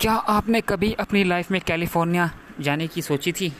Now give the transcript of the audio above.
क्या आपने कभी अपनी लाइफ में कैलिफ़ोर्निया जाने की सोची थी?